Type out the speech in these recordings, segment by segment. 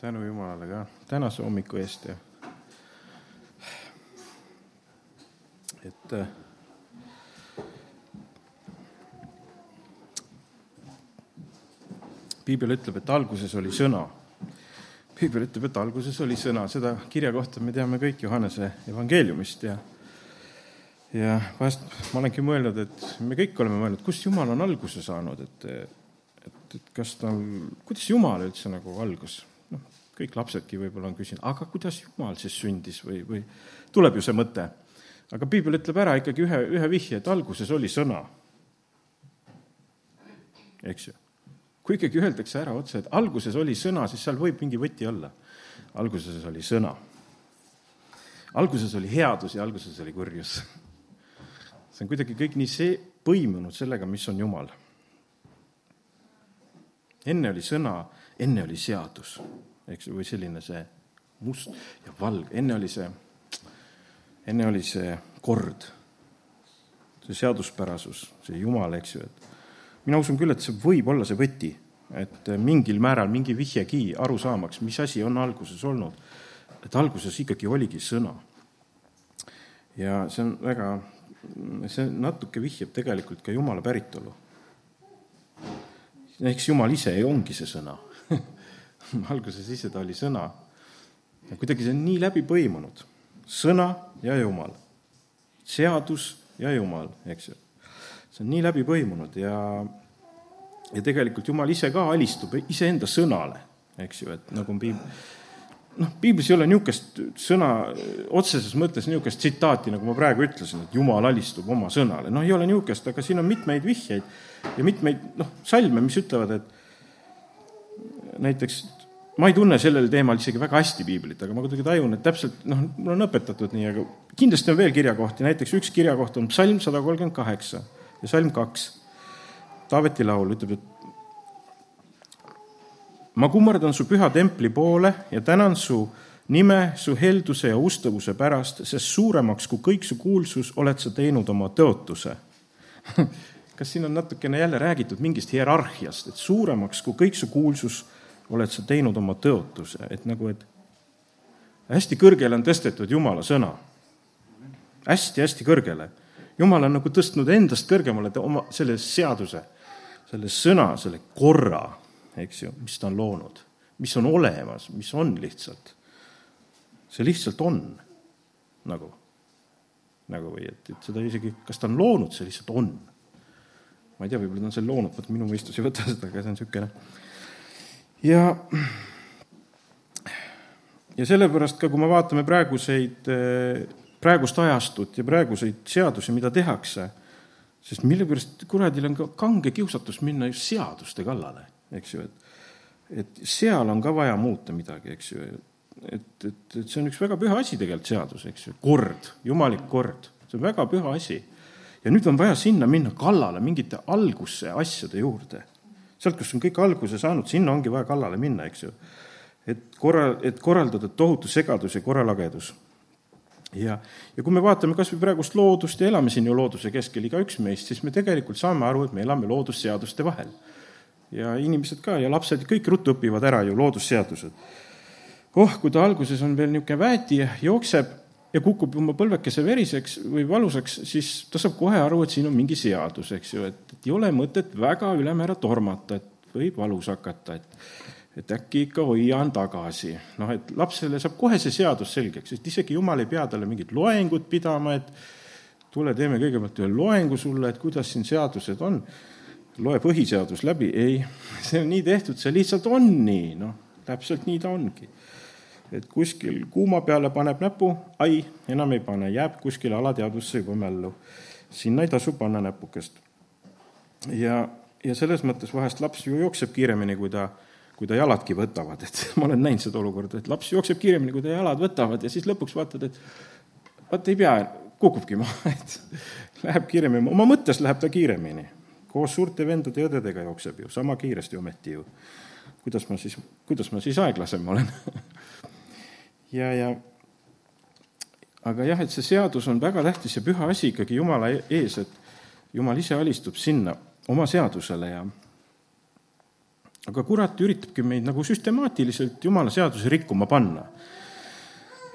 tänu Jumalale ka tänase hommiku eest ja et äh, piibel ütleb, et alguses oli sõna. piibel ütleb, et alguses oli sõna, seda kirja kohta me teame kõik Johannese evangeeliumist ja ja vahest ma olengi mõelnud, et me kõik oleme mõelnud, kust Jumal on alguse saanud, et et, et kas tal, kuidas Jumal üldse nagu algus? Kõik lapsedki võib-olla on küsinud, aga kuidas Jumal siis sündis või, või tuleb ju see mõte. aga piibel ütleb ära ikkagi ühe, ühe vihje, et alguses oli sõna. eks ju kui ikkagi öeldakse ära otse, et alguses oli sõna, siis seal võib mingi võti olla. alguses oli sõna. alguses oli headus ja alguses oli kurjus. see on kuidagi kõik nii see, põimunud sellega, mis on Jumal. enne oli sõna, enne oli seadus, eks või selline see must ja valge, enne oli see, enne oli see kord, see seaduspärasus, see Jumal, eks ju, et mina usun küll, et see võib olla see võti, et mingil määral mingi vihjegi aru saamaks, mis asi on alguses olnud. et alguses ikkagi oligi sõna. ja see on väga, see natuke vihjab tegelikult ka Jumala päritolu. eks Jumal ise ongi see sõna alguses ise ta oli sõna. ja kuidagi see on nii läbi põimunud, sõna ja Jumal, seadus ja Jumal, eks ju. See on nii läbi põimunud ja, ja tegelikult Jumal ise ka alistub iseenda sõnale, eks ju, et nagu on piib-, noh, piiblis ei ole niisugust sõna otseses mõttes niisugust tsitaati, nagu ma praegu ütlesin, et Jumal alistub oma sõnale, noh, ei ole niisugust, aga siin on mitmeid vihjeid ja mitmeid, noh, salme, mis ütlevad, et näiteks ma ei tunne sellel teemal isegi väga hästi piiblit, aga ma kuidagi tajun, et täpselt noh, mul on õpetatud nii, aga kindlasti on veel kirjakohti, näiteks üks kirjakoht on psalm sada kolmkümmend kaheksa ja salm kaks. Taaveti laul ütleb, et ma kummardan su püha templi poole ja tänan su nime su helduse ja ustavuse pärast, sest suuremaks kui kõik su kuulsus oled sa teinud oma tõotuse kas siin on natukene jälle räägitud mingist hierarhiast, et suuremaks kui kõik su kuulsus oled sa teinud oma tõotuse, et nagu, et hästi kõrgele on tõstetud Jumala sõna hästi,. hästi-hästi kõrgele jumal on nagu tõstnud endast kõrgemale oma selle seaduse, selle sõna, selle korra, eks ju, mis ta on loonud, mis on olemas, mis on lihtsalt. see lihtsalt on nagu, nagu või et, et seda isegi, kas ta on loonud, see lihtsalt on. ma ei tea, võib-olla ta on selle loonud, vot minu mõistus ei võta seda, aga see on niisugune. Ja ja sellepärast ka, kui me vaatame praeguseid praegust ajastut ja praeguseid seadusi, mida tehakse, sest mille pärast kuradil on ka kange kiusatus minna just seaduste kallale, eks ju, et et seal on ka vaja muuta midagi, eks ju, et, et, et see on üks väga püha asi tegelikult, seadus, eks ju, kord, jumalik kord, see on väga püha asi. ja nüüd on vaja sinna minna kallale mingite algusse asjade juurde. Sealt, kus on kõik alguse saanud, sinna ongi vaja kallale minna, eks ju. et korra, et korraldada tohutu segadus ja korralagedus ja, ja kui me vaatame kas või praegust loodust ja elame siin ju looduse keskel, igaüks meist, siis me tegelikult saame aru, et me elame loodusseaduste vahel. ja inimesed ka ja lapsed, kõik ruttu õpivad ära ju loodusseadused. oh, kui ta alguses on veel niisugune väeti, jookseb ja kukub oma põlvekese veriseks või valusaks, siis ta saab kohe aru, et siin on mingi seadus, eks ju, et, et ei ole mõtet väga ülemäära tormata, et võib valus hakata, et et äkki ikka hoian tagasi. noh, et lapsele saab kohe see seadus selgeks, et isegi jumal ei pea talle mingit loengut pidama, et tule, teeme kõigepealt ühe loengu sulle, et kuidas siin seadused on. loe põhiseadus läbi, ei, see on nii tehtud, see lihtsalt on nii, noh, täpselt nii ta ongi. Et kuskil kuuma peale paneb näpu, ai, enam ei pane, jääb kuskile alateadvusse juba mällu. sinna ei tasu panna näpukest. ja, ja selles mõttes vahest laps ju jookseb kiiremini, kui ta kui ta jaladki võtavad, et ma olen näinud seda olukorda, et laps jookseb kiiremini, kui ta jalad võtavad ja siis lõpuks vaatad, et vaata ei pea, kukubki maha, et läheb kiiremini, oma mõttes läheb ta kiiremini. koos suurte vendade ja õdedega jookseb ju, sama kiiresti ometi ju. kuidas ma siis, kuidas ma siis aeglasem olen ja, ja aga jah, et see seadus on väga tähtis ja püha asi ikkagi Jumala ees, et Jumal ise alistub sinna oma seadusele ja aga kurat üritabki meid nagu süstemaatiliselt jumala seadusi rikkuma panna.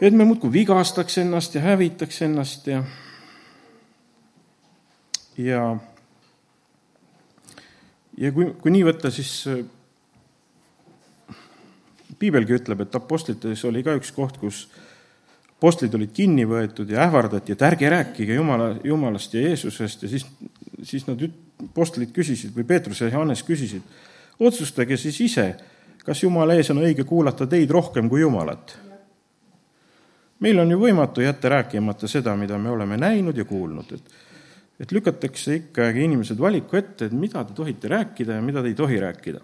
et me muudkui vigastaks ennast ja hävitaks ennast ja, ja, ja kui, kui nii võtta, siis piibelgi ütleb, et Apostlites oli ka üks koht, kus apostlid olid kinni võetud ja ähvardati, et ärge rääkige Jumala, Jumalast ja Jeesusest ja siis, siis nad, apostlid küsisid või Peetrus ja Johannes küsisid, otsustage siis ise, kas Jumala ees on õige kuulata teid rohkem kui Jumalat. meil on ju võimatu jätta rääkimata seda, mida me oleme näinud ja kuulnud, et et lükatakse ikkagi inimesed valiku ette, et mida te tohite rääkida ja mida te ei tohi rääkida.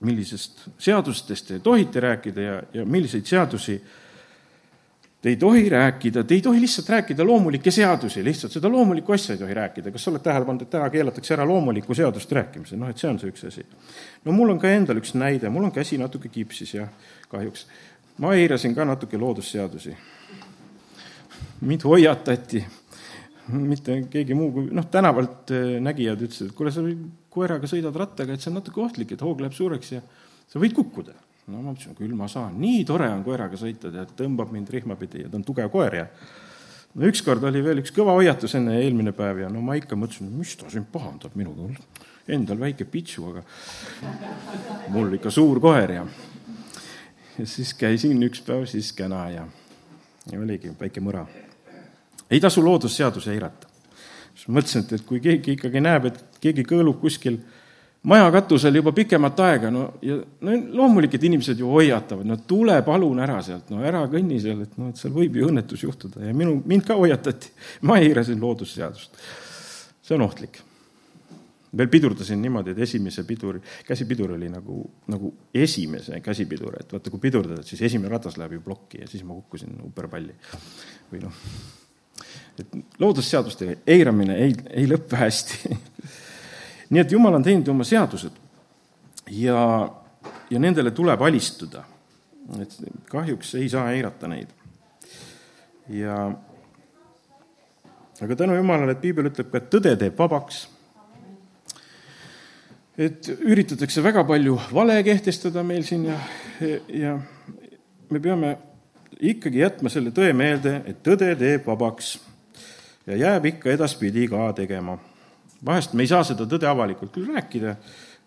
Millisest seadustest te tohite rääkida ja, ja milliseid seadusi Te ei tohi rääkida, te ei tohi lihtsalt rääkida loomulikke seadusi, lihtsalt seda loomulikku asja ei tohi rääkida. kas sa oled tähele pannud, et täna keelatakse ära loomulikku seadust rääkimise, noh et see on see üks asi. no mul on ka endal üks näide, mul on käsi natuke kipsis ja kahjuks ma eirasin ka natuke loodusseadusi. mind hoiatati, mitte keegi muu kui noh, tänavalt äh, nägijad ütlesid, et kuule, sa koeraga sõidad rattaga, et see on natuke ohtlik, et hoog läheb suureks ja sa võid kukkuda. No ma mõtlesin, küll ma saan, nii tore on koeraga sõita, tead, tõmbab mind rihma pidi ja ta on tugev koer ja no ükskord oli veel üks kõva hoiatus enne eelmine päev ja no ma ikka mõtlesin, mis ta siin pahandab minuga, endal väike pitsu, aga mul ikka suur koer ja ja siis käisin üks päev siis kena ja, ja oligi väike mõra. Ei tasu loodusseadusi eirata. siis mõtlesin, et, et kui keegi ikkagi näeb, et keegi kõõlub kuskil maja katusel juba pikemat aega, no ja no loomulik, et inimesed ju hoiatavad, no tule palun ära sealt, no ära kõnni seal, et noh, et seal võib ju õnnetus juhtuda ja minu, mind ka hoiatati. ma eirasin loodusseadust. see on ohtlik. veel pidurdasin niimoodi, et esimese piduri, käsipidur oli nagu, nagu esimese käsipidur, et vaata, kui pidurdad, siis esimene ratas läheb ju plokki ja siis ma kukkusin uperpalli. või noh, et loodusseaduste eiramine ei, ei lõppe hästi nii et Jumal on teinud oma seadused ja, ja nendele tuleb alistuda. et kahjuks ei saa eirata neid. ja aga tänu Jumalale, et piibel ütleb ka, et tõde teeb vabaks. et üritatakse väga palju vale kehtestada meil siin ja, ja me peame ikkagi jätma selle tõe meelde, et tõde teeb vabaks ja jääb ikka edaspidi ka tegema vahest me ei saa seda tõde avalikult küll rääkida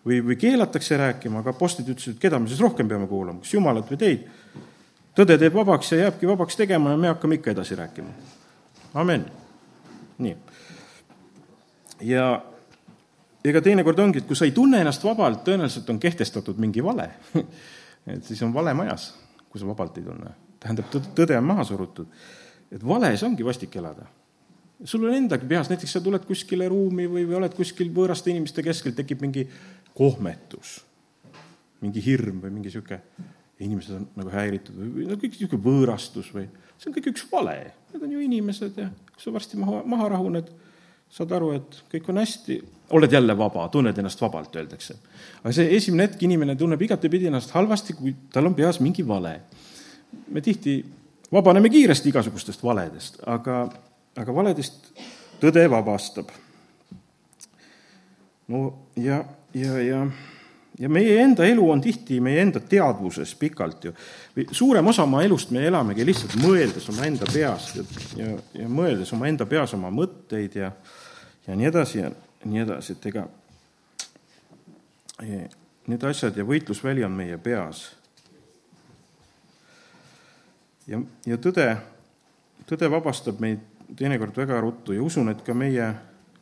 või, või keelatakse rääkima, aga apostlid ütlesid, et keda me siis rohkem peame kuulama, kas Jumalat või teid. tõde teeb vabaks ja jääbki vabaks tegema ja me hakkame ikka edasi rääkima. amen. nii. ja ega teinekord ongi, et kui sa ei tunne ennast vabalt, tõenäoliselt on kehtestatud mingi vale et siis on vale majas, kui sa vabalt ei tunne. Tähendab, tõde on maha surutud. et vales ongi vastik elada sul on endagi peas, näiteks sa tuled kuskile ruumi või, või oled kuskil võõraste inimeste keskel, tekib mingi kohmetus, mingi hirm või mingi niisugune, inimesed on nagu häiritud või no kõik niisugune võõrastus või see on kõik üks vale. Need on ju inimesed ja kui sa varsti maha, maha rahuned, saad aru, et kõik on hästi, oled jälle vaba, tunned ennast vabalt, öeldakse. aga see esimene hetk inimene tunneb igatepidi ennast halvasti, kui tal on peas mingi vale. Me tihti vabaneme kiiresti igasugustest valedest, aga aga valedest tõde vabastab. no ja, ja, ja, ja meie enda elu on tihti meie enda teadvuses pikalt ju. suurem osa oma elust me elamegi lihtsalt mõeldes omaenda peast ja, ja, ja mõeldes omaenda peas oma mõtteid ja, ja nii edasi ja nii edasi, et ega need asjad ja võitlusväli on meie peas. Ja, ja tõde, tõde vabastab meid teinekord väga ruttu ja usun, et ka meie,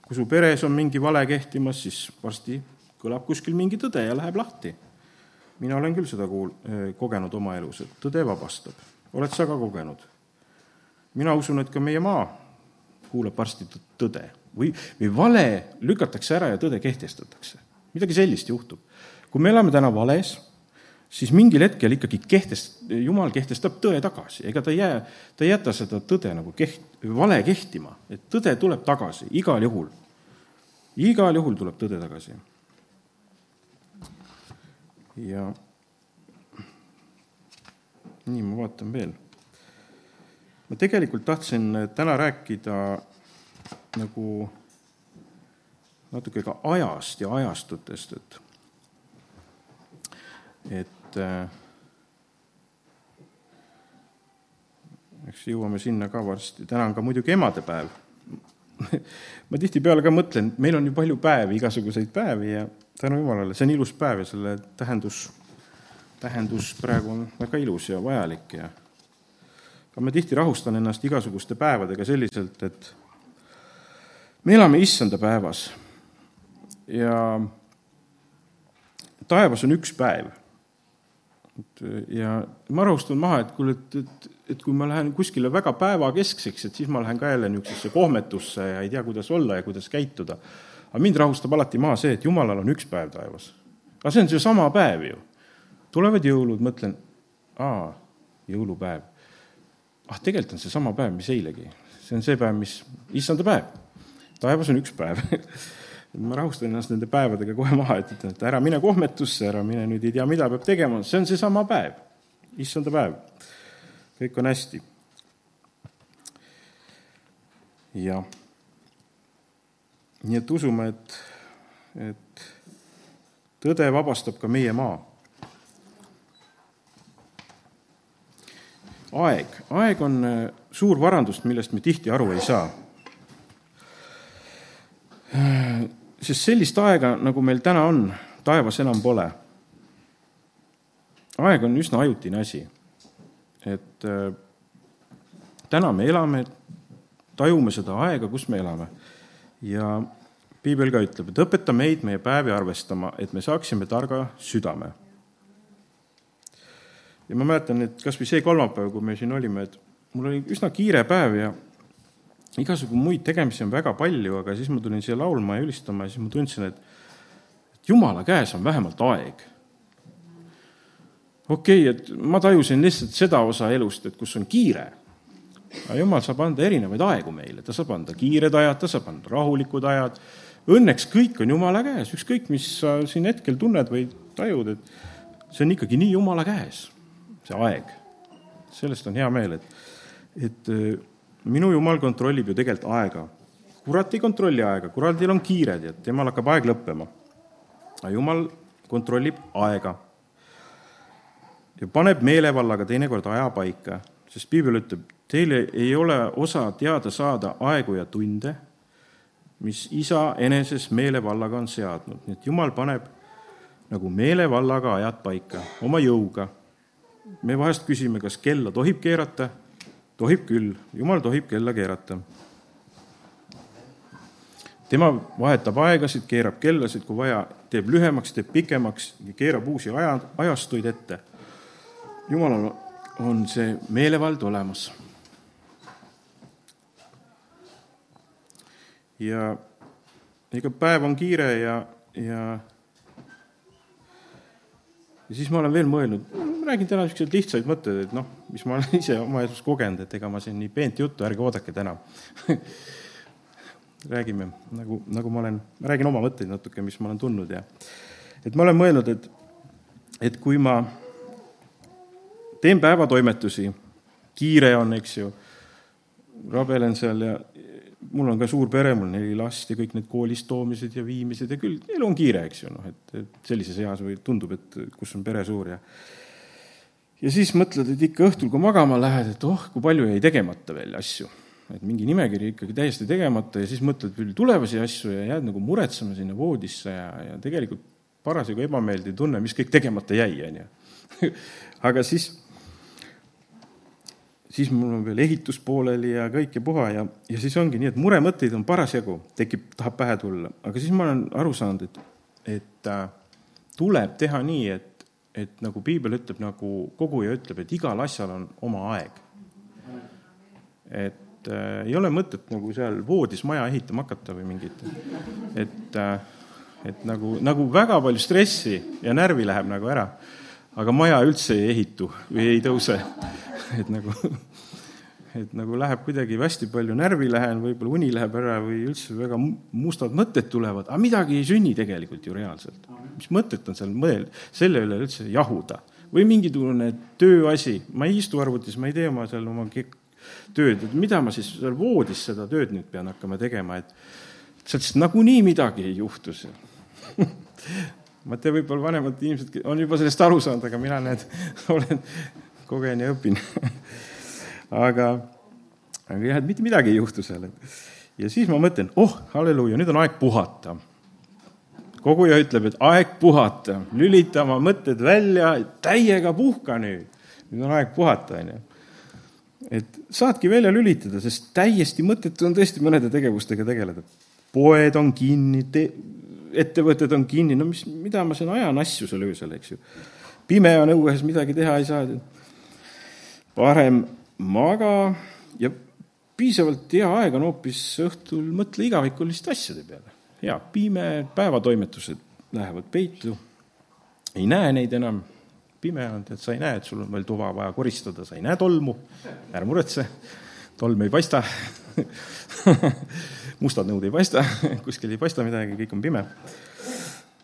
kui su peres on mingi vale kehtimas, siis varsti kõlab kuskil mingi tõde ja läheb lahti. mina olen küll seda kuul-, eh, kogenud oma elus, et tõde vabastab. oled sa ka kogenud? mina usun, et ka meie maa kuulab varsti tõde või, või vale lükatakse ära ja tõde kehtestatakse. midagi sellist juhtub. kui me elame täna vales siis mingil hetkel ikkagi kehtest-, Jumal kehtestab tõe tagasi, ega ta ei jää, ta ei jäta seda tõde nagu keht-, vale kehtima, et tõde tuleb tagasi igal juhul. igal juhul tuleb tõde tagasi. ja nii, ma vaatan veel. ma tegelikult tahtsin täna rääkida nagu natuke ka ajast ja ajastutest, et et äh, eks jõuame sinna ka varsti, täna on ka muidugi emadepäev ma tihtipeale ka mõtlen, meil on ju palju päevi, igasuguseid päevi ja tänu jumalale, see on ilus päev ja selle tähendus, tähendus praegu on väga ilus ja vajalik ja aga ma tihti rahustan ennast igasuguste päevadega selliselt, et me elame issanda päevas ja taevas on üks päev ja ma rahustan maha, et kuule, et, et, et kui ma lähen kuskile väga päevakeskseks, et siis ma lähen ka jälle niisugusesse kohmetusse ja ei tea, kuidas olla ja kuidas käituda. aga mind rahustab alati maha see, et Jumalal on üks päev taevas. aga see on seesama päev ju. tulevad jõulud, mõtlen, aa, jõulupäev. ah, tegelikult on seesama päev, mis eilegi. see on see päev, mis, issanda päev. taevas on üks päev ma rahustan ennast nende päevadega kohe maha, et et ära mine kohmetusse, ära mine nüüd ei tea, mida peab tegema, see on seesama päev, issanda päev. kõik on hästi. jah. nii et usume, et, et tõde vabastab ka meie maa. aeg, aeg on äh, suur varandus, millest me tihti aru ei saa sest sellist aega, nagu meil täna on, taevas enam pole. aeg on üsna ajutine asi. et äh, täna me elame, tajume seda aega, kus me elame. ja piibel ka ütleb, et õpeta meid meie päevi arvestama, et me saaksime targa südame. ja ma mäletan, et kas või see kolmapäev, kui me siin olime, et mul oli üsna kiire päev ja igasugu muid tegemisi on väga palju, aga siis ma tulin siia laulma ja ülistama ja siis ma tundsin, et, et jumala käes on vähemalt aeg. okei okay,, et ma tajusin lihtsalt seda osa elust, et kus on kiire. aga jumal saab anda erinevaid aegu meile, ta saab anda kiired ajad, ta saab anda rahulikud ajad. Õnneks kõik on jumala käes, ükskõik, mis sa siin hetkel tunned või tajud, et see on ikkagi nii jumala käes, see aeg. sellest on hea meel, et, et minu jumal kontrollib ju tegelikult aega. kurat ei kontrolli aega, kuradil on kiire, tead, temal hakkab aeg lõppema. aga jumal kontrollib aega. ja paneb meelevallaga teinekord aja paika, sest piibel ütleb, teil ei ole osa teada saada aegu ja tunde, mis isa eneses meelevallaga on seadnud, nii et jumal paneb nagu meelevallaga ajad paika, oma jõuga. me vahest küsime, kas kella tohib keerata tohib küll, jumal tohib kella keerata. tema vahetab aegasid, keerab kellasid, kui vaja, teeb lühemaks, teeb pikemaks, keerab uusi aja, ajastuid ette. jumalal on see meelevald olemas. ja ega päev on kiire ja, ja ja siis ma olen veel mõelnud, räägin täna niisuguseid lihtsaid mõtteid, et noh, mis ma olen ise oma elus kogenud, et ega ma siin nii peent juttu, ärge oodake täna. Räägime, nagu, nagu ma olen, räägin oma mõtteid natuke, mis ma olen tundnud ja et ma olen mõelnud, et, et kui ma teen päevatoimetusi, kiire on, eks ju, rabelen seal ja mul on ka suur pere, mul neli last ja kõik need koolist toomised ja viimised ja küll, elu on kiire, eks ju, noh, et, et sellises eas või tundub, et kus on pere suur ja ja siis mõtled, et ikka õhtul, kui magama lähed, et oh, kui palju jäi tegemata veel asju. et mingi nimekiri ikkagi täiesti tegemata ja siis mõtled veel tulevasi asju ja jääd nagu muretsema sinna voodisse ja, ja tegelikult parasjagu ebameeldiv tunne, mis kõik tegemata jäi, on ju. aga siis siis mul on veel ehitus pooleli ja kõik ja puha ja, ja siis ongi nii, et muremõtteid on parasjagu, tekib, tahab pähe tulla, aga siis ma olen aru saanud, et, et äh, tuleb teha nii, et, et nagu piibel ütleb, nagu koguja ütleb, et igal asjal on oma aeg. et äh, ei ole mõtet nagu seal voodis maja ehitama hakata või mingit, et äh, et nagu, nagu väga palju stressi ja närvi läheb nagu ära, aga maja üldse ei ehitu või ei tõuse et nagu, et nagu läheb kuidagi hästi palju närvi lähen, võib-olla uni läheb ära või üldse väga mustad mõtted tulevad, aga midagi ei sünni tegelikult ju reaalselt. mis mõtet on seal mõelda, selle üle üldse jahuda või mingisugune tööasi, ma ei istu arvutis, ma ei tee oma seal oma tööd, et mida ma siis seal voodis seda tööd nüüd pean hakkama tegema, et sealt nagunii midagi ei juhtu seal ma ei tea, võib-olla vanemad inimesed on juba sellest aru saanud, aga mina näed, olen, kogen ja õpin aga, aga jah, et mitte midagi ei juhtu seal. ja siis ma mõtlen, oh, halleluuja, nüüd on aeg puhata. koguja ütleb, et aeg puhata, lülita oma mõtted välja, täiega puhka nüüd. nüüd on aeg puhata, onju et saadki välja lülitada, sest täiesti mõttetu on tõesti mõnede tegevustega tegeleda. poed on kinni, ettevõtted on kinni, no mis, mida ma siin ajan asju seal öösel, eks ju. pime on õues, midagi teha ei saa. Parem maga ja piisavalt hea aeg on hoopis õhtul mõtle igavikuliste asjade peale. hea, pime, päevatoimetused lähevad peitu, ei näe neid enam, pime on, tead, sa ei näe, et sul on veel tuba vaja koristada, sa ei näe tolmu, ära muretse, tolm ei paista. Mustad nõud ei paista, kuskil ei paista midagi, kõik on pime.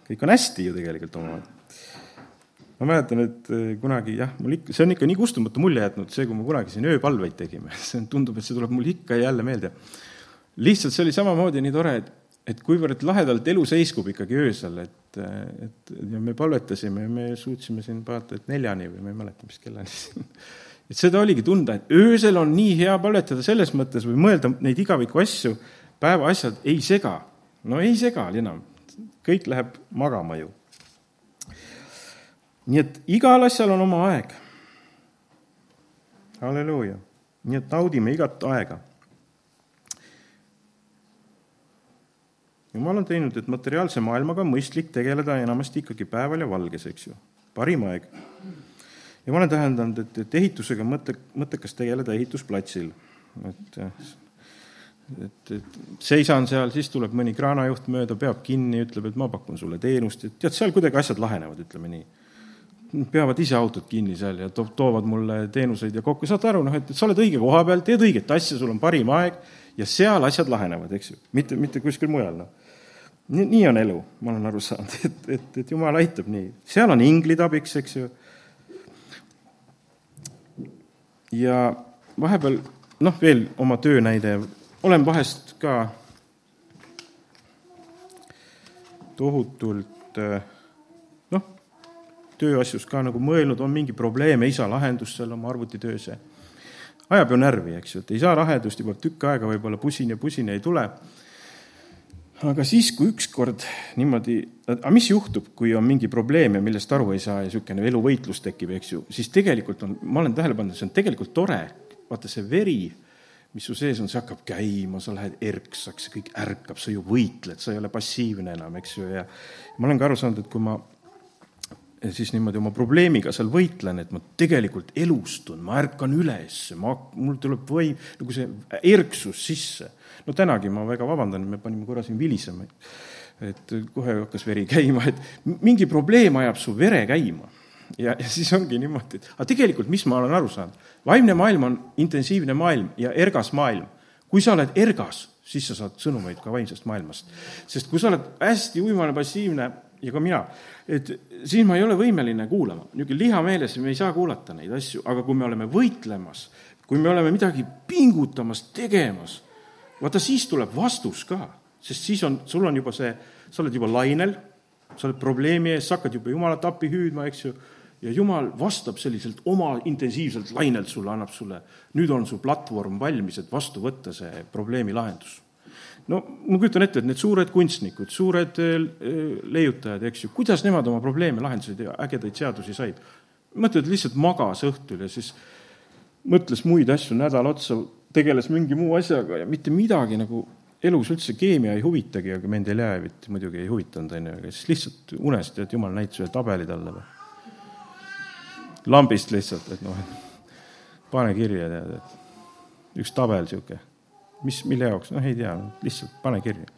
kõik on hästi ju tegelikult omavahel ma mäletan, et eh, kunagi jah, mul ikka, see on ikka nii kustumatu mulje jätnud, see, kui me kunagi siin ööpalveid tegime, see tundub, et see tuleb mul ikka ja jälle meelde. lihtsalt see oli samamoodi nii tore, et, et kuivõrd lahedalt elu seiskub ikkagi öösel, et, et ja me palvetasime ja me suutsime siin vaata, et neljani või ma ei mäleta, mis kellani siin et seda oligi tunda, et öösel on nii hea palvetada selles mõttes või mõelda neid igaviku asju, päeva asjad ei sega. no ei sega enam, kõik läheb magama ju nii et igal asjal on oma aeg. halleluuja, nii et naudime igat aega. jumal on teinud, et materiaalse maailmaga on mõistlik tegeleda enamasti ikkagi päeval ja valges, eks ju, parim aeg. ja ma olen täheldanud, et, et ehitusega mõte, mõttekas tegeleda ehitusplatsil, et et, et seisan seal, siis tuleb mõni kraanajuht mööda, peab kinni, ütleb, et ma pakun sulle teenust, et tead, seal kuidagi asjad lahenevad, ütleme nii peavad ise autod kinni seal ja to-, toovad mulle teenuseid ja kokku, saad aru, noh, et sa oled õige koha peal, teed õiget asja, sul on parim aeg ja seal asjad lahenevad, eks ju, mitte, mitte kuskil mujal, noh. nii, nii on elu, ma olen aru saanud, et, et, et jumal aitab nii. seal on inglid abiks, eks ju. ja vahepeal, noh, veel oma töönäide, olen vahest ka tohutult äh, tööasjus ka nagu mõelnud, on mingi probleem, ei saa lahendust seal oma arvutitöös ja ajab ju närvi, eks ju, et ei saa lahendust juba tükk aega, võib-olla pusin ja pusin ei tule. aga siis, kui ükskord niimoodi, aga mis juhtub, kui on mingi probleem ja millest aru ei saa ja niisugune eluvõitlus tekib, eks ju, siis tegelikult on, ma olen tähele pannud, see on tegelikult tore, vaata see veri, mis su sees on, see hakkab käima, sa lähed erksaks, kõik ärkab, sa ju võitled, sa ei ole passiivne enam, eks ju, ja ma olen ka aru saanud, et kui ma siis niimoodi oma probleemiga seal võitlen, et ma tegelikult elustun, ma ärkan üles, ma, mul tuleb või nagu see erksus sisse. no tänagi ma väga vabandan, me panime korra siin vilisema, et kohe hakkas veri käima, et mingi probleem ajab su vere käima. ja, ja siis ongi niimoodi, et aga tegelikult, mis ma olen aru saanud, vaimne maailm on intensiivne maailm ja ergas maailm. kui sa oled ergas, siis sa saad sõnumeid ka vaimsest maailmast. sest kui sa oled hästi uimane, passiivne ja ka mina, et siis ma ei ole võimeline kuulama. niisugune liha meeles, me ei saa kuulata neid asju, aga kui me oleme võitlemas, kui me oleme midagi pingutamas, tegemas, vaata siis tuleb vastus ka, sest siis on, sul on juba see, sa oled juba lainel, sa oled probleemi ees, sa hakkad juba Jumalat appi hüüdma, eks ju, ja Jumal vastab selliselt oma intensiivselt lainelt sulle, annab sulle, nüüd on su platvorm valmis, et vastu võtta see probleemi lahendus no ma kujutan ette, et need suured kunstnikud, suured äh, leiutajad, eks ju, kuidas nemad oma probleeme lahendasid ja ägedaid seadusi said? mõtled, lihtsalt magas õhtul ja siis mõtles muid asju nädal otsa, tegeles mingi muu asjaga ja mitte midagi nagu elus üldse keemia ei huvitagi, aga Mendeljeevit muidugi ei huvitanud, on ju, aga siis lihtsalt unest, et jumal näitas ühe tabeli talle või? lambist lihtsalt, et noh, pane kirja, tead, et üks tabel niisugune mis, mille jaoks, noh, ei tea, lihtsalt pane kirja.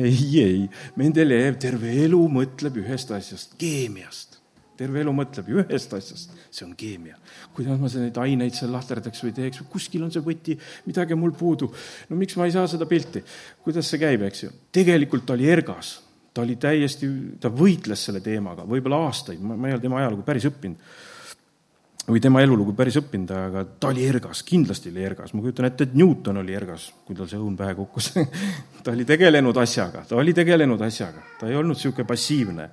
ei, ei, Mendelejev terve elu mõtleb ühest asjast, keemiast. terve elu mõtleb ühest asjast, see on keemia. kuidas ma neid aineid seal lahterdaks või teeks, kuskil on see võti, midagi on mul puudu. no miks ma ei saa seda pilti? kuidas see käib, eks ju? tegelikult ta oli ergas, ta oli täiesti, ta võitles selle teemaga võib-olla aastaid, ma, ei ole tema ajalugu päris õppinud või tema elulugu päris õppinud, aga ta oli ergas, kindlasti oli ergas. ma kujutan ette, et Newton oli ergas, kui tal see õun pähe kukkus ta oli tegelenud asjaga, ta oli tegelenud asjaga, ta ei olnud niisugune passiivne.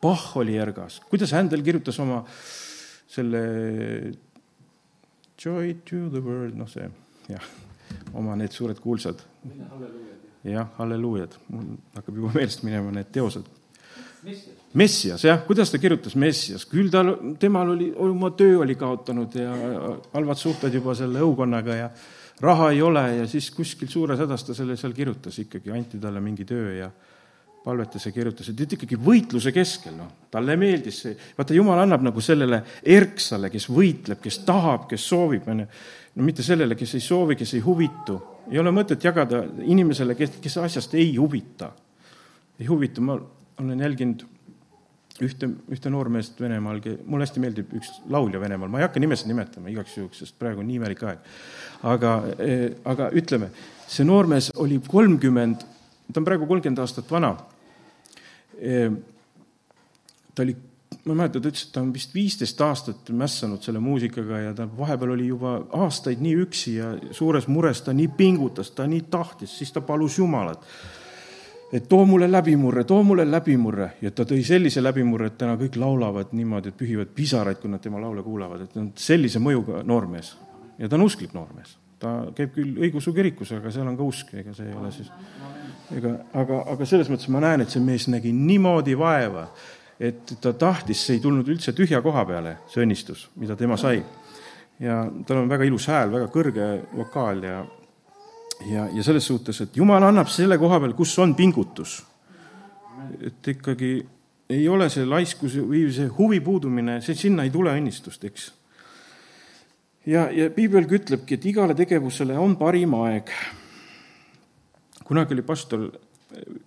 Bach oli ergas, kuidas Händel kirjutas oma selle Joy to the world, noh see, jah, oma need suured kuulsad. jah, halleluujad, mul hakkab juba meelest minema need teosed Messias, jah, kuidas ta kirjutas Messias, küll tal, temal oli, oma töö oli kaotanud ja halvad suhted juba selle õukonnaga ja raha ei ole ja siis kuskil suures hädas ta selle seal kirjutas ikkagi, anti talle mingi töö ja palvetas ja kirjutas, et ikkagi võitluse keskel, noh, talle meeldis see, vaata, jumal annab nagu sellele erksale, kes võitleb, kes tahab, kes soovib, on ju, no mitte sellele, kes ei soovi, kes ei huvitu. ei ole mõtet jagada inimesele, kes, kes asjast ei huvita. ei huvitu, ma olen jälginud ühte, ühte noormeest Venemaal, mulle hästi meeldib üks laulja Venemaal, ma ei hakka nimesid nimetama igaks juhuks, sest praegu on nii imelik aeg. aga, eh, aga ütleme, see noormees oli kolmkümmend, ta on praegu kolmkümmend aastat vana. Eh, ta oli, ma ei mäleta, ta ütles, et ta on vist viisteist aastat mässanud selle muusikaga ja ta vahepeal oli juba aastaid nii üksi ja suures mures, ta nii pingutas, ta nii tahtis, siis ta palus Jumalat et too mulle läbimurre, too mulle läbimurre ja ta tõi sellise läbimurre, et täna kõik laulavad niimoodi, et pühivad pisaraid, kui nad tema laule kuulavad, et on sellise mõjuga noormees. ja ta on usklik noormees, ta käib küll õigeusu kirikus, aga seal on ka usk, ega see ei ole siis, ega, aga, aga selles mõttes ma näen, et see mees nägi niimoodi vaeva, et ta tahtis, see ei tulnud üldse tühja koha peale, see õnnistus, mida tema sai. ja tal on väga ilus hääl, väga kõrge vokaal ja ja, ja selles suhtes, et Jumal annab selle koha peal, kus on pingutus. et ikkagi ei ole see laiskus või see huvi puudumine, see, sinna ei tule õnnistust, eks. ja, ja piibelgi ütlebki, et igale tegevusele on parim aeg. kunagi oli pastor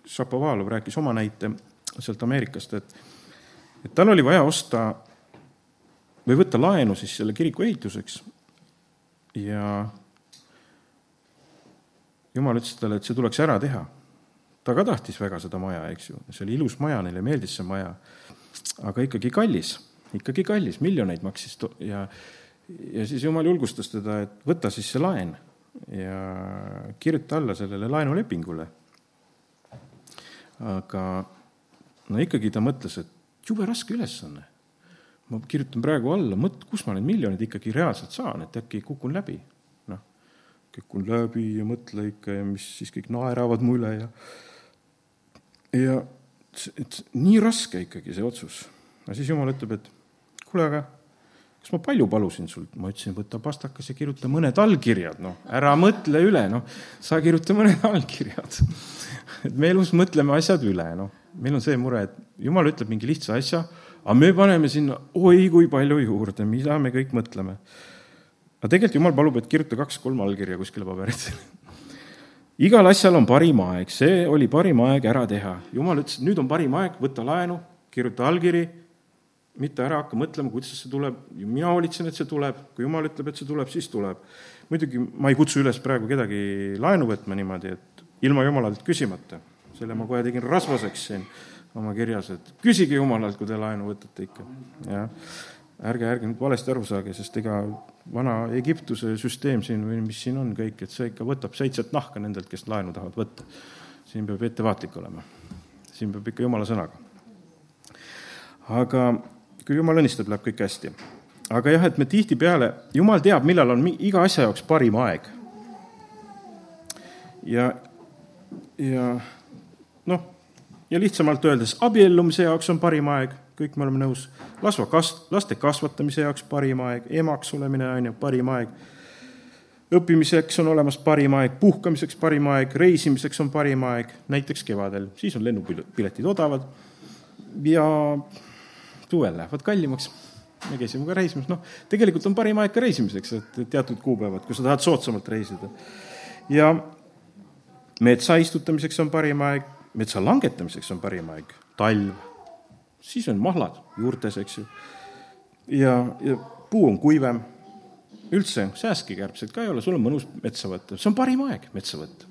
Šapovalov rääkis oma näite sealt Ameerikast, et, et tal oli vaja osta või võtta laenu siis selle kiriku ehituseks ja jumal ütles talle, et see tuleks ära teha. ta ka tahtis väga seda maja, eks ju, see oli ilus maja, neile meeldis see maja, aga ikkagi kallis, ikkagi kallis, miljoneid maksis ja ja siis jumal julgustas teda, et võta siis see laen ja kirjuta alla sellele laenulepingule. aga no ikkagi ta mõtles, et jube raske ülesanne. ma kirjutan praegu alla, mõt-, kus ma need miljonid ikkagi reaalselt saan, et äkki kukun läbi kukun läbi ja mõtle ikka ja mis siis kõik naeravad mu üle ja ja et nii raske ikkagi see otsus. aga siis jumal ütleb, et kuule, aga kas ma palju palusin sult? ma ütlesin, võta pastakas ja kirjuta mõned allkirjad, noh, ära mõtle üle, noh, sa kirjuta mõned allkirjad. Et me elus mõtleme asjad üle, noh, meil on see mure, et jumal ütleb mingi lihtsa asja, aga me paneme sinna oi kui palju juurde, mida me kõik mõtleme aga tegelikult jumal palub, et kirjuta kaks-kolm allkirja kuskile paberile igal asjal on parim aeg, see oli parim aeg ära teha. jumal ütles, et nüüd on parim aeg, võta laenu, kirjuta allkiri, mitte ära hakka mõtlema, kuidas see tuleb, mina hoolitsen, et see tuleb, kui jumal ütleb, et see tuleb, siis tuleb. muidugi ma ei kutsu üles praegu kedagi laenu võtma niimoodi, et ilma jumalalt küsimata, selle ma kohe tegin rasvaseks siin oma kirjas, et küsige jumalalt, kui te laenu võtate ikka, jah. Ärge, ärge nüüd valesti aru saage, sest ega vana Egiptuse süsteem siin või mis siin on kõik, et see ikka võtab seitset nahka nendelt, kes laenu tahavad võtta. siin peab ettevaatlik olema. siin peab ikka jumala sõnaga. aga kui jumal õnnistab, läheb kõik hästi. aga jah, et me tihtipeale, jumal teab, millal on iga asja jaoks parim aeg. ja, ja noh, ja lihtsamalt öeldes, abiellumise jaoks on parim aeg kõik me oleme nõus, lasva kas-, laste kasvatamise jaoks parim aeg, emaks olemine on ju parim aeg, õppimiseks on olemas parim aeg, puhkamiseks parim aeg, reisimiseks on parim aeg, näiteks kevadel, siis on lennupiletid odavad ja suvel lähevad kallimaks. me käisime ka reisimas, noh, tegelikult on parim aeg ka reisimiseks, et teatud kuupäevad, kui sa tahad soodsamalt reisida. ja metsa istutamiseks on parim aeg, metsa langetamiseks on parim aeg, talv siis on mahlad juurtes, eks ju. ja, ja puu on kuivem. üldse, säästke kärbsed ka ei ole, sul on mõnus metsa võtta, see on parim aeg metsa võtta.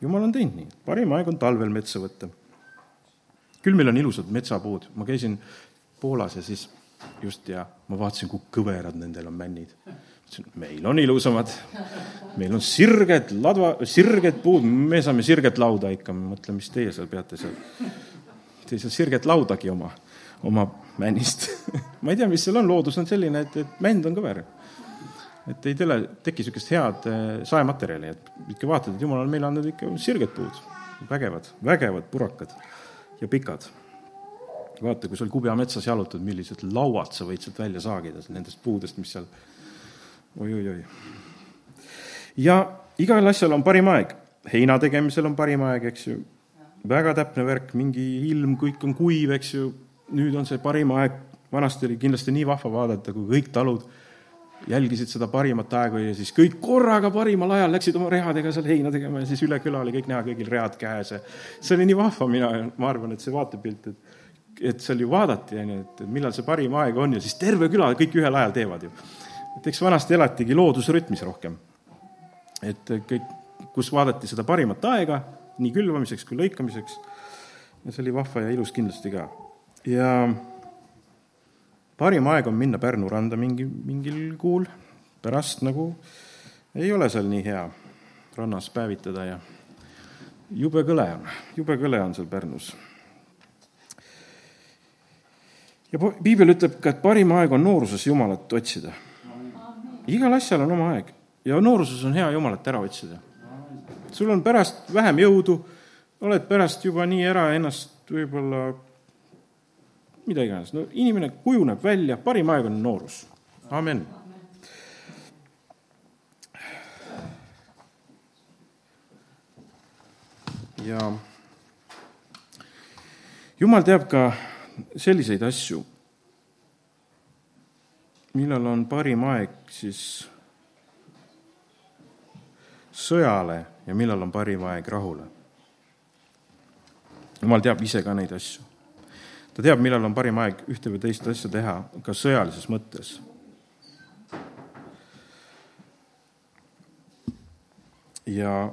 jumal on teinud nii, parim aeg on talvel metsa võtta. küll meil on ilusad metsapuud, ma käisin Poolas ja siis just ja ma vaatasin, kui kõverad nendel on männid. ütlesin, meil on ilusamad, meil on sirged ladva, sirged puud, me saame sirget lauda ikka, ma mõtlen, mis teie seal peate seal. Ei saa sirget laudagi oma, oma männist. Ma ei tea, mis seal on, loodus on selline, et, et mänd on kõver et ei tule, teki niisugust head äh, saematerjali, et ikka vaatad, et jumal on meile andnud ikka sirged puud, vägevad, vägevad purakad ja pikad. vaata, kui sa kubjametsas jalutad, millised lauad sa võid sealt välja saagida, nendest puudest, mis seal oi-oi-oi. ja igal asjal on parim aeg, heina tegemisel on parim aeg, eks ju, väga täpne värk, mingi ilm, kõik on kuiv, eks ju, nüüd on see parim aeg, vanasti oli kindlasti nii vahva vaadata, kui kõik talud jälgisid seda parimat aega ja siis kõik korraga parimal ajal läksid oma rehadega seal heina tegema ja siis üle küla oli kõik näha, kõigil read käes ja see oli nii vahva, mina, ma arvan, et see vaatepilt, et et seal ju vaadati, on ju, et millal see parim aeg on ja siis terve küla kõik ühel ajal teevad ju. et eks vanasti elatigi loodusrütmis rohkem. et kõik, kus vaadati seda parimat aega, nii külvamiseks kui lõikamiseks, ja see oli vahva ja ilus kindlasti ka. ja parim aeg on minna Pärnu randa mingi, mingil kuul, pärast nagu ei ole seal nii hea rannas päevitada ja jube kõle on, jube kõle on seal Pärnus. ja piibel ütleb ka, et parim aeg on nooruses Jumalat otsida. igal asjal on oma aeg ja nooruses on hea Jumalat ära otsida. Sul on pärast vähem jõudu, oled pärast juba nii ära ennast võib-olla mida iganes, no inimene kujuneb välja, parim aeg on noorus, amen. ja jumal teab ka selliseid asju, millal on parim aeg siis sõjale ja millal on parim aeg rahule. jumal teab ise ka neid asju ta teab, millal on parim aeg ühte või teist asja teha, ka sõjalises mõttes. ja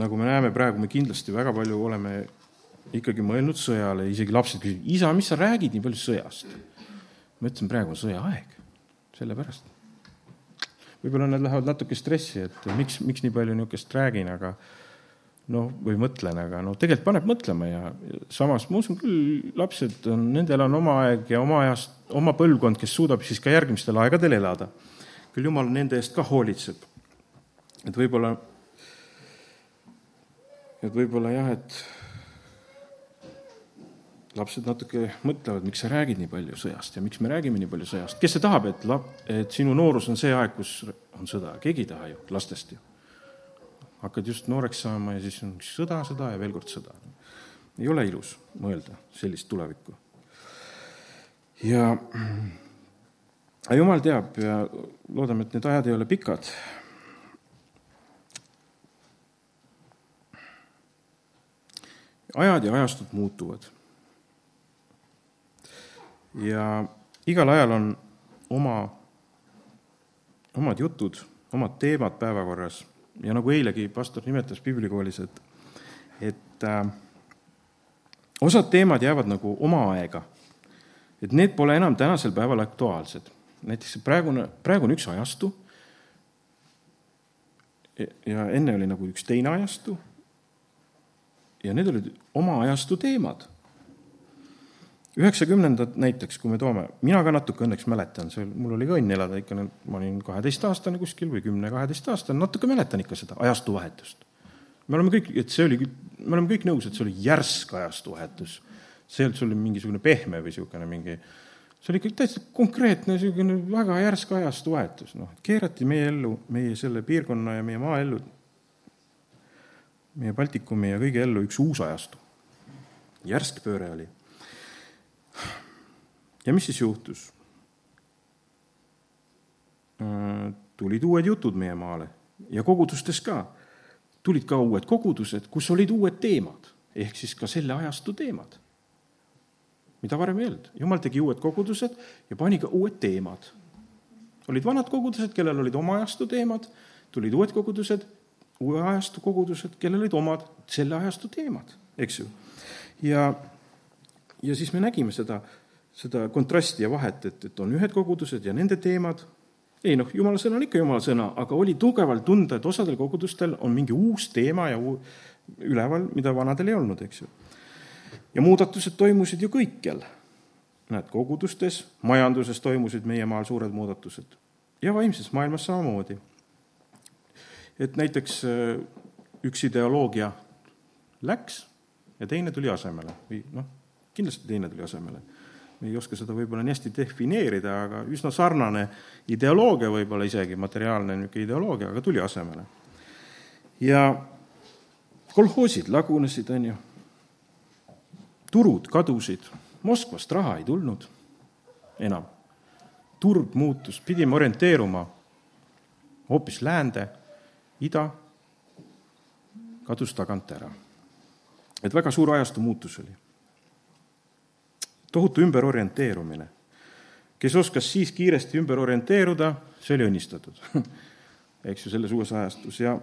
nagu me näeme praegu, me kindlasti väga palju oleme ikkagi mõelnud sõjale, isegi lapsed küsivad, isa, mis sa räägid nii palju sõjast? ma ütlesin, praegu on sõjaaeg, sellepärast. Võib-olla nad lähevad natuke stressi, et miks, miks nii palju niisugust räägin, aga noh, või mõtlen, aga noh, tegelikult paneb mõtlema ja samas ma usun küll, lapsed on, nendel on oma aeg ja oma ajast, oma põlvkond, kes suudab siis ka järgmistel aegadel elada. küll jumal nende eest ka hoolitseb. et võib-olla, et võib-olla jah, et lapsed natuke mõtlevad, miks sa räägid nii palju sõjast ja miks me räägime nii palju sõjast. kes see tahab, et lap-, et sinu noorus on see aeg, kus on sõda, keegi ei taha ju, lastest ju hakkad just nooreks saama ja siis on sõda, sõda ja veel kord sõda. ei ole ilus mõelda sellist tulevikku. ja jumal teab ja loodame, et need ajad ei ole pikad. ajad ja ajastud muutuvad. Ja igal ajal on oma, omad jutud, omad teemad päevakorras ja nagu eilegi pastor nimetas piiblikoolis, et, et äh, osad teemad jäävad nagu oma aega. et need pole enam tänasel päeval aktuaalsed. näiteks praegune, praegu on üks ajastu ja enne oli nagu üks teine ajastu ja need olid oma ajastu teemad üheksakümnendad näiteks, kui me toome, mina ka natuke õnneks mäletan, see, mul oli ka õnn elada ikka, ma olin kaheteistaastane kuskil või kümne-kaheteistaastane, natuke mäletan ikka seda ajastuvahetust. me oleme kõik, et see oli, me oleme kõik nõus, et see oli järsk ajastuvahetus. see olnud sul mingisugune pehme või niisugune mingi, see oli ikka täitsa konkreetne niisugune väga järsk ajastuvahetus, noh, keerati meie ellu, meie selle piirkonna ja meie maa ellu, meie Baltikumi ja kõige ellu üks uus ajastu. järsk pööre oli ja mis siis juhtus? Äh, tulid uued jutud meie maale ja kogudustes ka. tulid ka uued kogudused, kus olid uued teemad, ehk siis ka selle ajastu teemad, mida varem ei olnud. jumal tegi uued kogudused ja pani ka uued teemad. olid vanad kogudused, kellel olid oma ajastu teemad, tulid uued kogudused, uue ajastu kogudused, kellel olid omad selle ajastu teemad, eks ju. ja, ja siis me nägime seda seda kontrasti ja vahet, et, et on ühed kogudused ja nende teemad, ei noh, jumala sõna on ikka jumala sõna, aga oli tugevalt tunda, et osadel kogudustel on mingi uus teema ja uu, üleval, mida vanadel ei olnud, eks ju. ja muudatused toimusid ju kõikjal. näed, kogudustes, majanduses toimusid meie maal suured muudatused ja vaimses maailmas samamoodi. et näiteks äh, üks ideoloogia läks ja teine tuli asemele või noh, kindlasti teine tuli asemele. Ei oska seda võib-olla nii hästi defineerida, aga üsna sarnane ideoloogia võib-olla isegi, materiaalne niisugune ideoloogia, aga tuli asemele. ja kolhoosid lagunesid, on ju, turud kadusid, Moskvast raha ei tulnud enam. turg muutus, pidime orienteeruma hoopis läände, ida kadus tagant ära. et väga suur ajastu muutus oli. Tohutu ümberorienteerumine. kes oskas siis kiiresti ümber orienteeruda, see oli õnnistatud eks ju, selles uues ajastus ja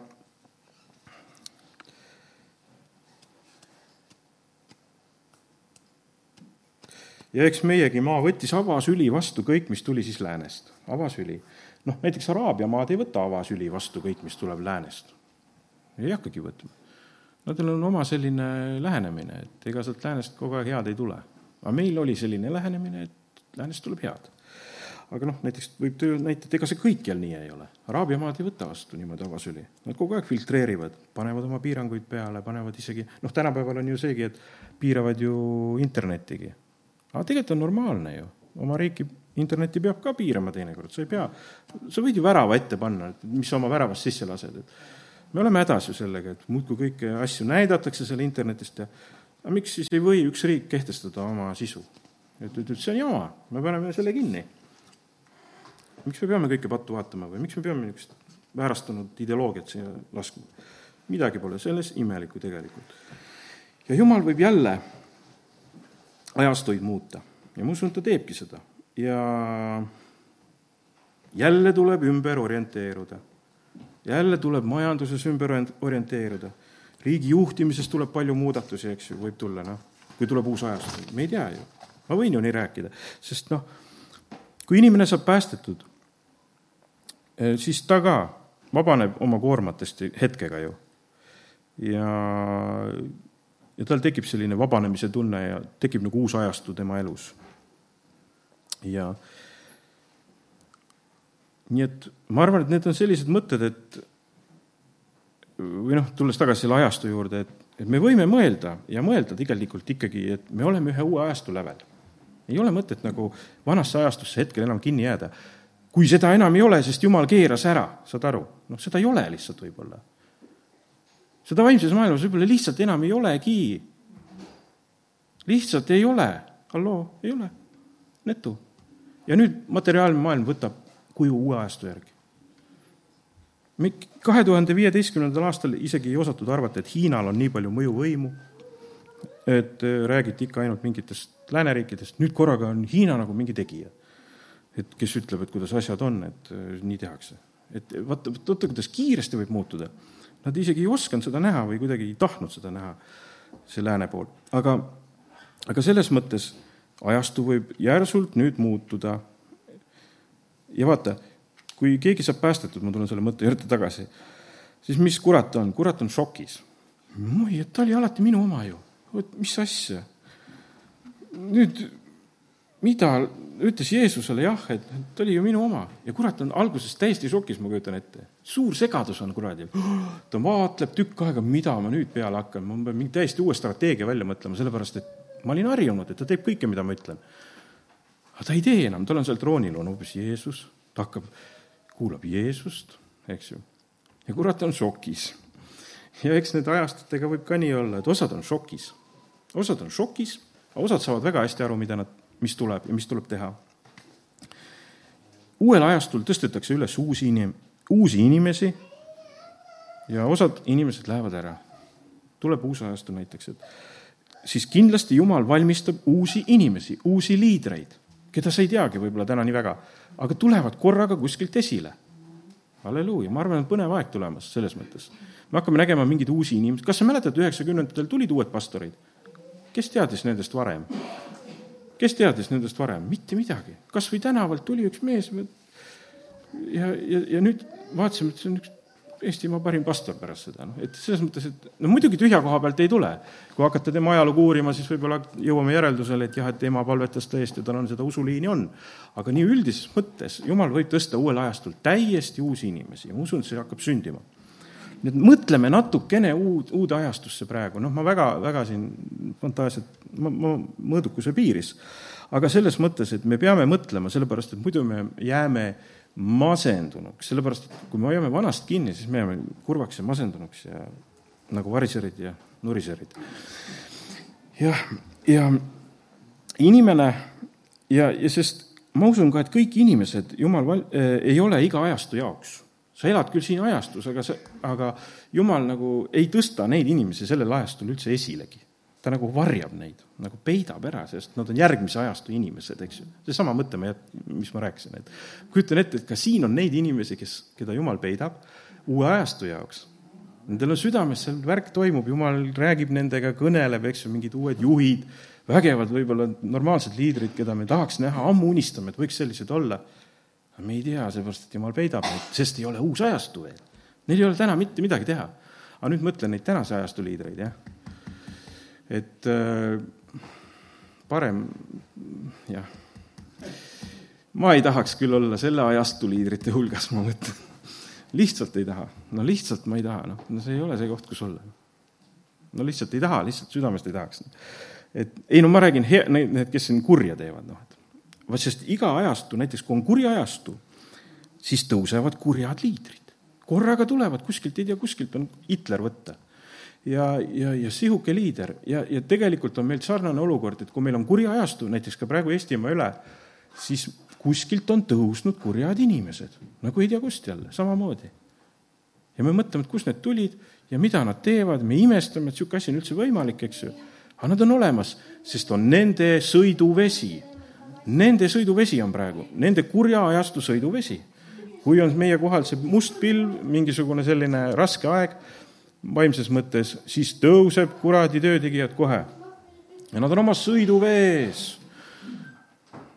ja eks meiegi maa võttis avasüli vastu kõik, mis tuli siis läänest, avasüli. noh, näiteks Araabia maad ei võta avasüli vastu kõik, mis tuleb läänest. ei hakkagi võtma. Nendel on oma selline lähenemine, et ega sealt läänest kogu aeg head ei tule. Aga meil oli selline lähenemine, et läänest tuleb head. aga noh, näiteks võib töö näita, et ega see kõikjal nii ei ole. Araabia maad ei võta vastu niimoodi avasüli. Nad kogu aeg filtreerivad, panevad oma piiranguid peale, panevad isegi, noh, tänapäeval on ju seegi, et piiravad ju internetigi aga tegelikult on normaalne ju, oma riiki internetti peab ka piirama teinekord, sa ei pea, sa võid ju värava ette panna, et mis sa oma väravast sisse lased, et me oleme hädas ju sellega, et muudkui kõiki asju näidatakse seal internetist ja aga miks siis ei või üks riik kehtestada oma sisu? et, et see on jama, me paneme selle kinni. miks me peame kõike pattu vaatama või miks me peame niisugust väärastunud ideoloogiat siia laskma? midagi pole selles imelikku tegelikult. ja jumal võib jälle ajastuid muuta ja ma usun, et ta teebki seda ja jälle tuleb ümber orienteeruda. jälle tuleb majanduses ümber orienteeruda. Riigi juhtimises tuleb palju muudatusi, eks ju, võib tulla, noh, kui tuleb uus ajastu, me ei tea ju. ma võin ju nii rääkida, sest noh, kui inimene saab päästetud, eh, siis ta ka vabaneb oma koormatest hetkega ju. ja ja tal tekib selline vabanemise tunne ja tekib nagu uus ajastu tema elus. ja nii et ma arvan, et need on sellised mõtted, et või noh, tulles tagasi selle ajastu juurde, et, et me võime mõelda ja mõelda tegelikult ikkagi, et me oleme ühe uue ajastu lävel. ei ole mõtet nagu vanasse ajastusse hetkel enam kinni jääda. kui seda enam ei ole, sest jumal keeras ära, saad aru, noh, seda ei ole lihtsalt võib-olla seda vaimses maailmas võib-olla lihtsalt enam ei olegi. lihtsalt ei ole, halloo, ei ole, netu. ja nüüd materiaalne maailm võtab kuju uue ajastu järgi. Kahe tuhande viieteistkümnendal aastal isegi ei osatud arvata, et Hiinal on nii palju mõjuvõimu, et äh, räägiti ikka ainult mingitest lääneriikidest, nüüd korraga on Hiina nagu mingi tegija. et kes ütleb, et kuidas asjad on, et äh, nii tehakse. et vaata, vaata, kuidas kiiresti võib muutuda Nad isegi ei osanud seda näha või kuidagi ei tahtnud seda näha, see lääne pool. aga, aga selles mõttes ajastu võib järsult nüüd muutuda. ja vaata, kui keegi saab päästetud, ma tulen selle mõtte juurde tagasi, siis mis kurat on, kurat on šokis. oi, et ta oli alati minu oma ju, vot mis asja. nüüd mida ütles Jeesusele jah, et ta oli ju minu oma ja kurat on alguses täiesti šokis, ma kujutan ette. suur segadus on kuradil. ta vaatleb tükk aega, mida ma nüüd peale hakkan, ma pean mingi täiesti uue strateegia välja mõtlema, sellepärast et ma olin harjunud, et ta teeb kõike, mida ma ütlen. aga ta ei tee enam, tal on seal troonil on hoopis Jeesus, ta hakkab, kuulab Jeesust, eks ju. ja kurat on šokis. ja eks nende ajastutega võib ka nii olla, et osad on šokis, osad on šokis, osad saavad väga hästi aru, mida nad mis tuleb ja mis tuleb teha. uuel ajastul tõstetakse üles uusi inim-, uusi inimesi ja osad inimesed lähevad ära. tuleb uus ajastu näiteks, et siis kindlasti Jumal valmistab uusi inimesi, uusi liidreid, keda sa ei teagi võib-olla täna nii väga, aga tulevad korraga kuskilt esile. halleluuja, ma arvan, et põnev aeg tulemas selles mõttes. me hakkame nägema mingeid uusi inimesi, kas sa mäletad, üheksakümnendatel tulid uued pastorid? kes teadis nendest varem? kes teadis nendest varem? mitte midagi. kas või tänavalt tuli üks mees ja, ja, ja nüüd vaatasime, et see on üks Eestimaa parim pastor pärast seda, noh, et selles mõttes, et no muidugi tühja koha pealt ei tule. kui hakata tema ajalugu uurima, siis võib-olla jõuame järeldusele, et jah, et ema palvetas tõesti, tal on seda usuliini, on. aga nii üldises mõttes, jumal võib tõsta uuel ajastul täiesti uusi inimesi ja ma usun, et see hakkab sündima. nii et mõtleme natukene uud, uude ajastusse praegu, noh, ma väga, väga siin fantaasiat, ma, ma mõõdukuse piiris. aga selles mõttes, et me peame mõtlema, sellepärast et muidu me jääme masendunuks, sellepärast et kui me hoiame vanast kinni, siis me jääme kurvaks ja masendunuks ja nagu variserid ja nuriserid. jah, ja inimene ja, ja sest ma usun ka, et kõik inimesed, jumal val- äh,, ei ole iga ajastu jaoks. sa elad küll siin ajastus, aga sa, aga jumal nagu ei tõsta neid inimesi sellel ajastul üldse esilegi ta nagu varjab neid, nagu peidab ära, sest nad on järgmise ajastu inimesed, eks ju. seesama mõte, mis ma rääkisin, et kujutan ette, et ka siin on neid inimesi, kes, keda Jumal peidab uue ajastu jaoks. Nendel on südames, seal värk toimub, Jumal räägib nendega, kõneleb, eks ju, mingid uued juhid, vägevad võib-olla normaalsed liidrid, keda me tahaks näha, ammu unistame, et võiks sellised olla. aga me ei tea, seepärast et Jumal peidab neid, sest ei ole uus ajastu veel. Neil ei ole täna mitte midagi teha. aga nüüd mõtlen neid tänase ajastu liidreid, jah et äh, parem jah, ma ei tahaks küll olla selle ajastu liidrite hulgas, ma mõtlen. lihtsalt ei taha, no lihtsalt ma ei taha, noh, no see ei ole see koht, kus olla. no lihtsalt ei taha, lihtsalt südamest ei tahaks. et ei no ma räägin need, kes siin kurja teevad, noh, et vot sest iga ajastu, näiteks kui on kuri ajastu, siis tõusevad kurjad liidrid. korraga tulevad kuskilt, ei tea, kuskilt on Hitler võtta ja, ja, ja sihuke liider ja, ja tegelikult on meil sarnane olukord, et kui meil on kuri ajastu, näiteks ka praegu Eestimaa üle, siis kuskilt on tõusnud kurjad inimesed, nagu ei tea kust jälle, samamoodi. ja me mõtleme, et kust need tulid ja mida nad teevad, me imestame, et niisugune asi on üldse võimalik, eks ju. aga nad on olemas, sest on nende sõiduvesi. Nende sõiduvesi on praegu, nende kurja ajastu sõiduvesi. kui on meie kohal see must pilv, mingisugune selline raske aeg vaimses mõttes, siis tõuseb kuradi töötegijad kohe. ja nad on oma sõiduvees.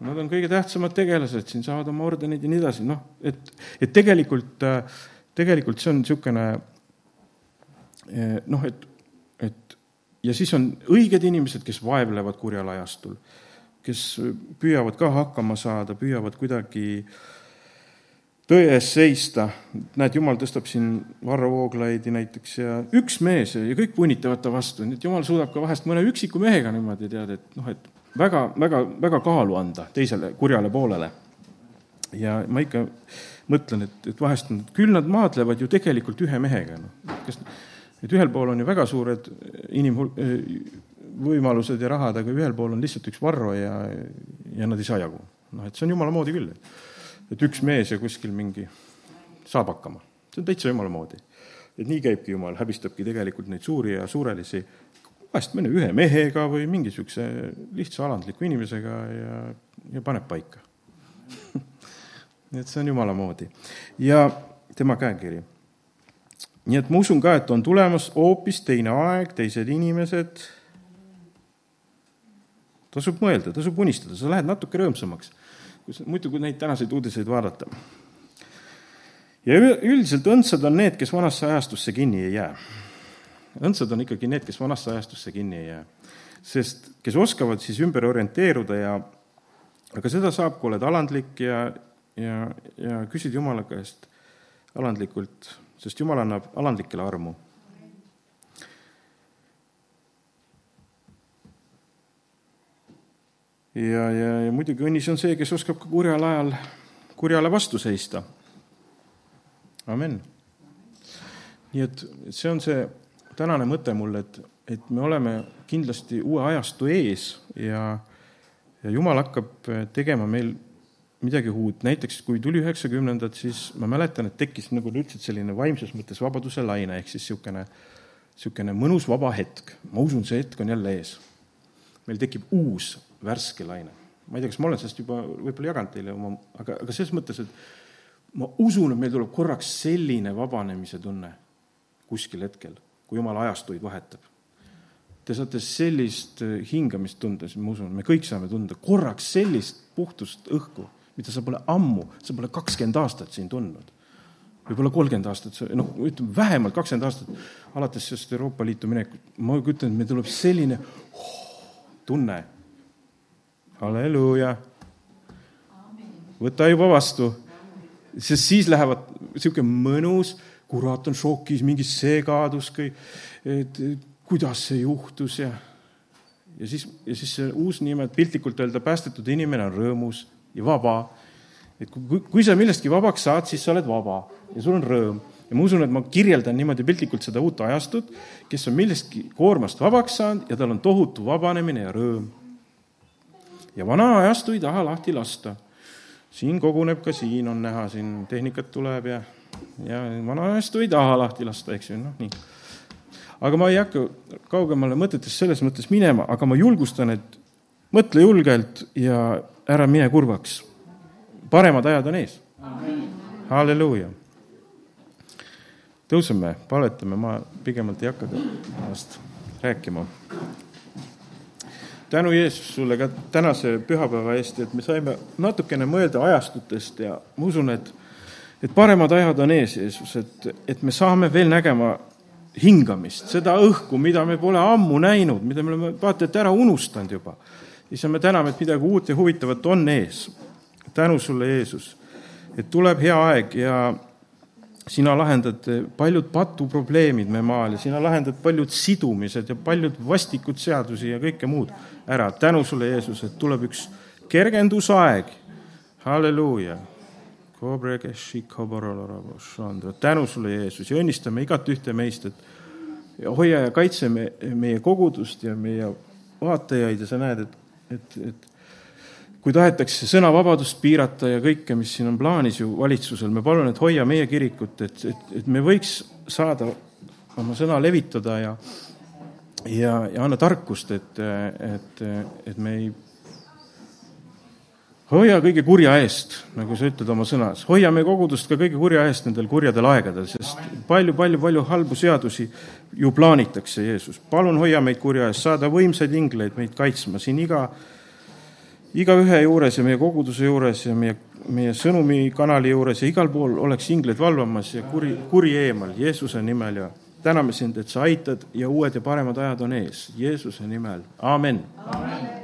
Nad on kõige tähtsamad tegelased, siin saavad oma ordenid ja nii edasi, noh, et, et tegelikult, tegelikult see on niisugune noh, et, et ja siis on õiged inimesed, kes vaevlevad kurjal ajastul, kes püüavad ka hakkama saada, püüavad kuidagi äh, tõe eest seista, näed, jumal tõstab siin Varro Vooglaidi näiteks ja üks mees ja kõik punnitavad ta vastu, nii et jumal suudab ka vahest mõne üksiku mehega niimoodi tead, et noh, et väga, väga, väga kaalu anda teisele kurjale poolele. ja ma ikka mõtlen, et, et vahest on, küll nad maadlevad ju tegelikult ühe mehega, noh, kas, et ühel pool on ju väga suured inimhul-, võimalused ja rahad, aga ühel pool on lihtsalt üks Varro ja, ja nad ei saa jagu. noh, et see on jumala moodi küll et üks mees ja kuskil mingi saab hakkama. see on täitsa jumala moodi. et nii käibki jumal, häbistabki tegelikult neid suuri ja suurelisi, vahest mõne ühe mehega või mingi niisuguse lihtsa alandliku inimesega ja, ja paneb paika nii et see on jumala moodi. ja tema käekiri. nii et ma usun ka, et on tulemas hoopis teine aeg, teised inimesed, tasub mõelda, tasub unistada, sa lähed natuke rõõmsamaks kus, muidu kui neid tänaseid uudiseid vaadata. ja üldiselt õndsad on need, kes vanasse ajastusse kinni ei jää. õndsad on ikkagi need, kes vanasse ajastusse kinni ei jää. sest kes oskavad siis ümber orienteeruda ja aga seda saab, kui oled alandlik ja, ja, ja küsid Jumala käest alandlikult, sest Jumal annab alandlikele armu ja, ja, ja muidugi õnnis on see, kes oskab ka kurjal ajal kurjale vastu seista. amen. nii et see on see tänane mõte mul, et, et me oleme kindlasti uue ajastu ees ja, ja Jumal hakkab tegema meil midagi uut, näiteks kui tuli üheksakümnendad, siis ma mäletan, et tekkis, nagu sa ütlesid, selline vaimses mõttes vabaduse laine, ehk siis niisugune, niisugune mõnus vaba hetk. ma usun, see hetk on jälle ees. meil tekib uus värske laine. ma ei tea, kas ma olen sellest juba võib-olla jaganud teile oma, aga, aga selles mõttes, et ma usun, et meil tuleb korraks selline vabanemise tunne kuskil hetkel, kui jumal ajastuid vahetab. te saate sellist äh, hingamist tunda, siis ma usun, me kõik saame tunda korraks sellist puhtust õhku, mida sa pole ammu, sa pole kakskümmend aastat siin tundnud. võib-olla kolmkümmend aastat, noh, ütleme vähemalt kakskümmend aastat, alates sellest Euroopa Liitu minekut, ma kujutan, et meil tuleb selline oh, tunne. Halleluuja. võta juba vastu, sest siis lähevad niisugune mõnus, kurat on šokis, mingi segadus, et kuidas see juhtus ja, ja siis, ja siis see uus nimed, piltlikult öelda, päästetud inimene on rõõmus ja vaba. et kui, kui sa millestki vabaks saad, siis sa oled vaba ja sul on rõõm. ja ma usun, et ma kirjeldan niimoodi piltlikult seda uut ajastut, kes on millestki koormast vabaks saanud ja tal on tohutu vabanemine ja rõõm. Ja vana ajastu ei taha lahti lasta. siin koguneb ka siin on näha, siin tehnikat tuleb ja, ja vana ajastu ei taha lahti lasta, eks ju, noh nii aga ma ei hakka kaugemale mõtetest selles mõttes minema, aga ma julgustan, et mõtle julgelt ja ära mine kurvaks. paremad ajad on ees. halleluuja. tõuseme, paletame, ma pigemalt ei hakka ennast rääkima. Tänu Jeesus sulle ka tänase pühapäeva eest, et me saime natukene mõelda ajastutest ja ma usun, et et paremad ajad on ees, Jeesus, et, et me saame veel nägema hingamist, seda õhku, mida me pole ammu näinud, mida me oleme vaata et ära unustanud juba. issand, me täname, et midagi uut ja huvitavat on ees. tänu sulle, Jeesus, et tuleb hea aeg ja sina lahendad paljud patuprobleemid me maal ja sina lahendad paljud sidumised ja paljud vastikud seadusi ja kõike muud ära. tänu sulle, Jeesus, et tuleb üks kergendusaeg. halleluuja tänu sulle, Jeesus, ja õnnistame igat ühte meist, et hoia ja kaitse me, meie kogudust ja meie vaatajaid ja sa näed, et, et, et kui tahetakse sõnavabadust piirata ja kõike, mis siin on plaanis ju valitsusel, me palume, et hoia meie kirikut, et, et, et me võiks saada oma sõna levitada ja ja, ja anna tarkust, et, et, et me ei hoia kõige kurja eest, nagu sa ütled oma sõnas, hoia meie kogudust ka kõige kurja eest nendel kurjadel aegadel, sest palju-palju-palju halbu seadusi ju plaanitakse, Jeesus. palun hoia meid kurja eest, saada võimsaid ingleid meid kaitsma siin iga, igaühe juures ja meie koguduse juures ja meie, meie sõnumikanali juures ja igal pool oleks ingleid valvamas ja kuri, kuri eemal Jeesuse nimel ja täname sind, et sa aitad ja uued ja paremad ajad on ees. Jeesuse nimel, aamen, amen..